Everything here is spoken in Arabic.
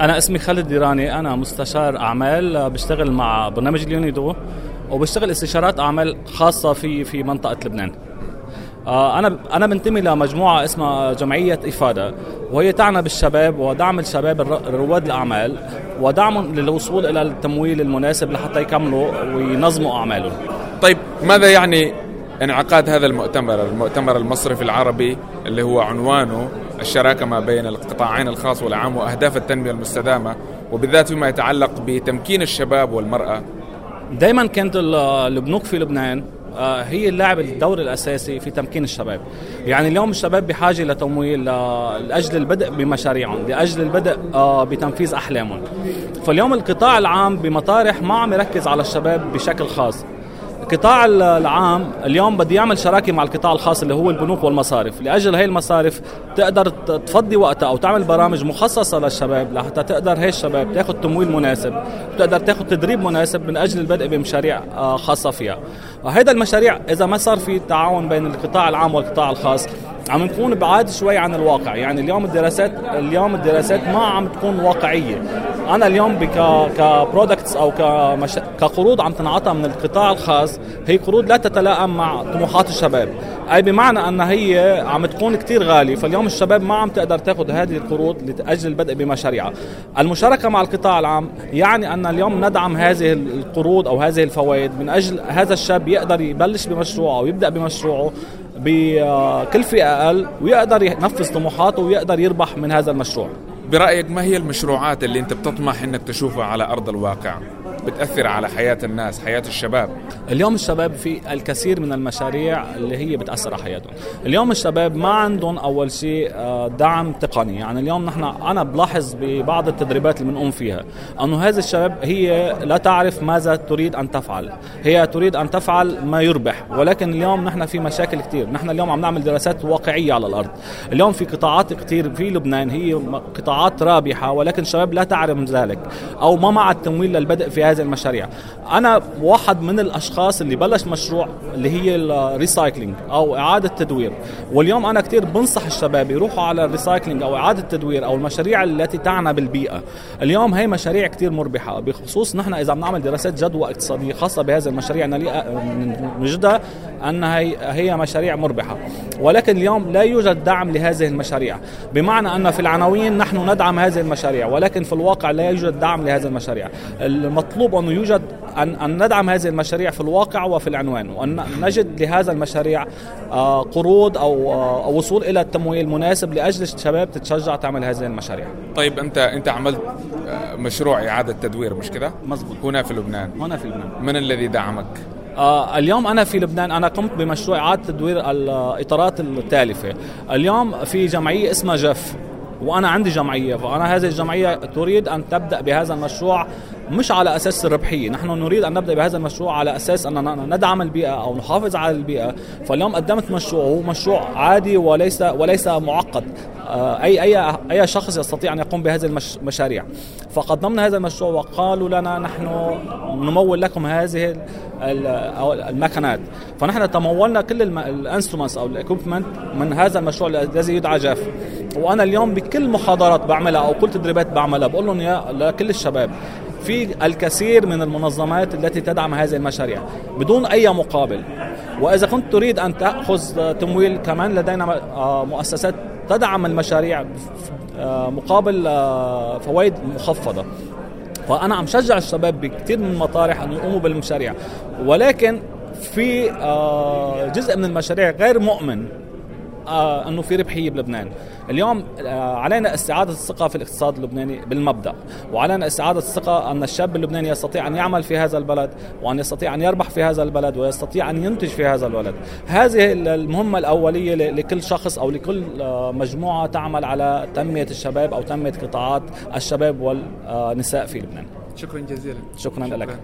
أنا اسمي خالد ديراني أنا مستشار أعمال بشتغل مع برنامج اليونيدو وبشتغل استشارات أعمال خاصة في في منطقة لبنان. آه، أنا أنا بنتمي لمجموعه اسمها جمعية إفادة وهي تعنى بالشباب ودعم الشباب رواد الأعمال ودعمهم للوصول إلى التمويل المناسب لحتى يكملوا وينظموا أعمالهم. طيب ماذا يعني انعقاد هذا المؤتمر؟ المؤتمر المصرفي العربي اللي هو عنوانه الشراكة ما بين القطاعين الخاص والعام وأهداف التنمية المستدامة وبالذات فيما يتعلق بتمكين الشباب والمرأة. دائما كانت البنوك في لبنان آه، هي اللاعب الدور الأساسي في تمكين الشباب. يعني اليوم الشباب بحاجة لتمويل لأجل البدء بمشاريعهم لأجل البدء آه، بتنفيذ أحلامهم. فاليوم القطاع العام بمطارح ما عم يركز على الشباب بشكل خاص. القطاع العام اليوم بده يعمل شراكة مع القطاع الخاص اللي هو البنوك والمصارف. لأجل هي المصارف تقدر تفضي وقتها أو تعمل برامج مخصصة للشباب لحتى تقدر هي الشباب تاخذ تمويل مناسب وتقدر تاخذ تدريب مناسب من أجل البدء بمشاريع آه، خاصة فيها. وهذا المشاريع إذا ما صار في تعاون بين القطاع العام والقطاع الخاص عم نكون بعاد شوي عن الواقع. يعني اليوم الدراسات اليوم الدراسات ما عم تكون واقعية. أنا اليوم ك كبرودكتس أو كمش... كقروض عم تنعطى من القطاع الخاص هي قروض لا تتلائم مع طموحات الشباب. أي بمعنى أن هي عم تكون كثير غالية فاليوم الشباب ما عم تقدر تاخذ هذه القروض لاجل البدء بمشاريعها. المشاركة مع القطاع العام يعني أن اليوم ندعم هذه القروض أو هذه الفوائد من أجل هذا الشاب يقدر يبلش بمشروعه أو يبدأ بمشروعه. بكلفة أقل ويقدر ينفذ طموحاته ويقدر يربح من هذا المشروع برأيك ما هي المشروعات اللي أنت بتطمح أنك تشوفها على أرض الواقع؟ بتأثر على حياة الناس حياة الشباب. اليوم الشباب في الكثير من المشاريع اللي هي بتأثر على حياتهم. اليوم الشباب ما عندهم أول شيء آه، دعم تقني. يعني اليوم نحن أنا بلاحظ ببعض التدريبات اللي بنقوم فيها أنه هذه الشباب هي لا تعرف ماذا تريد أن تفعل. هي تريد أن تفعل ما يربح. ولكن اليوم نحن في مشاكل كثير نحن اليوم عم نعمل دراسات واقعية على الأرض. اليوم في قطاعات كثير في لبنان هي قطاعات رابحة ولكن الشباب لا تعرف ذلك أو ما مع التمويل للبدء في هذه المشاريع. أنا واحد من الأشخاص اللي بلش مشروع اللي هي ال recycling أو إعادة تدوير. واليوم أنا كثير بنصح الشباب يروحوا على ال recycling أو إعادة التدوير أو المشاريع التي تعنى بالبيئة. اليوم هي مشاريع كثير مربحة بخصوص نحن إذا بنعمل دراسات جدوى اقتصادية خاصة بهذه المشاريع نجدها أنها هي مشاريع مربحة ولكن اليوم لا يوجد دعم لهذه المشاريع بمعنى أن في العناوين نحن ندعم هذه المشاريع ولكن في الواقع لا يوجد دعم لهذه المشاريع المطلوب انه يوجد ان أن ندعم هذه المشاريع في الواقع وفي العنوان وأن نجد لهذا المشاريع آه، قروض أو آه، أو وصول إلى التمويل المناسب لأجل الشباب تتشجع تعمل هذه المشاريع. طيب انت أنت عملت آه، مشروع إعادة تدوير مش كده؟ مزبوط هنا في لبنان هنا في لبنان من الذي دعمك؟ آه اليوم أنا في لبنان أنا قمت بمشروع إعادة تدوير الإطارات التالفة. اليوم في جمعية اسمها جف وأنا عندي جمعية فانا هذه الجمعية تريد أن تبدأ بهذا المشروع مش على أساس الربحيه، نحن نريد أن نبدأ بهذا المشروع على أساس أننا ندعم البيئة أو نحافظ على البيئة، فاليوم قدمت مشروع هو مشروع عادي وليس وليس معقد، آه، اي اي أي شخص يستطيع أن يقوم بهذه المشاريع، فقدمنا هذا المشروع وقالوا لنا نحن نمول لكم هذه المكنات، فنحن تمولنا كل ال instruments أو ال equipment من هذا المشروع الذي يدعى جاف، وأنا اليوم بكل محاضرات بعملها أو كل تدريبات بعملها بقول لهم يا لكل الشباب في الكثير من المنظمات التي تدعم هذه المشاريع بدون أي مقابل. وإذا كنت تريد أن تأخذ تمويل كمان لدينا آه، مؤسسات تدعم المشاريع آه، مقابل آه، فوائد مخفضة. فأنا عم شجع الشباب بكثير من المطارح أن يقوموا بالمشاريع. ولكن في جزء من المشاريع غير مؤمن آه إنه في ربحيه بلبنان. اليوم آه علينا استعادة الثقة في الاقتصاد اللبناني بالمبدأ وعلينا استعادة الثقة أن الشاب اللبناني يستطيع أن يعمل في هذا البلد وأن يستطيع أن يربح في هذا البلد ويستطيع أن ينتج في هذا البلد هذه المهمة الأولية لكل شخص أو لكل آه مجموعة تعمل على تنمية الشباب أو تنمية قطاعات الشباب والنساء في لبنان. شكرا جزيلا. شكرا, شكرا. لك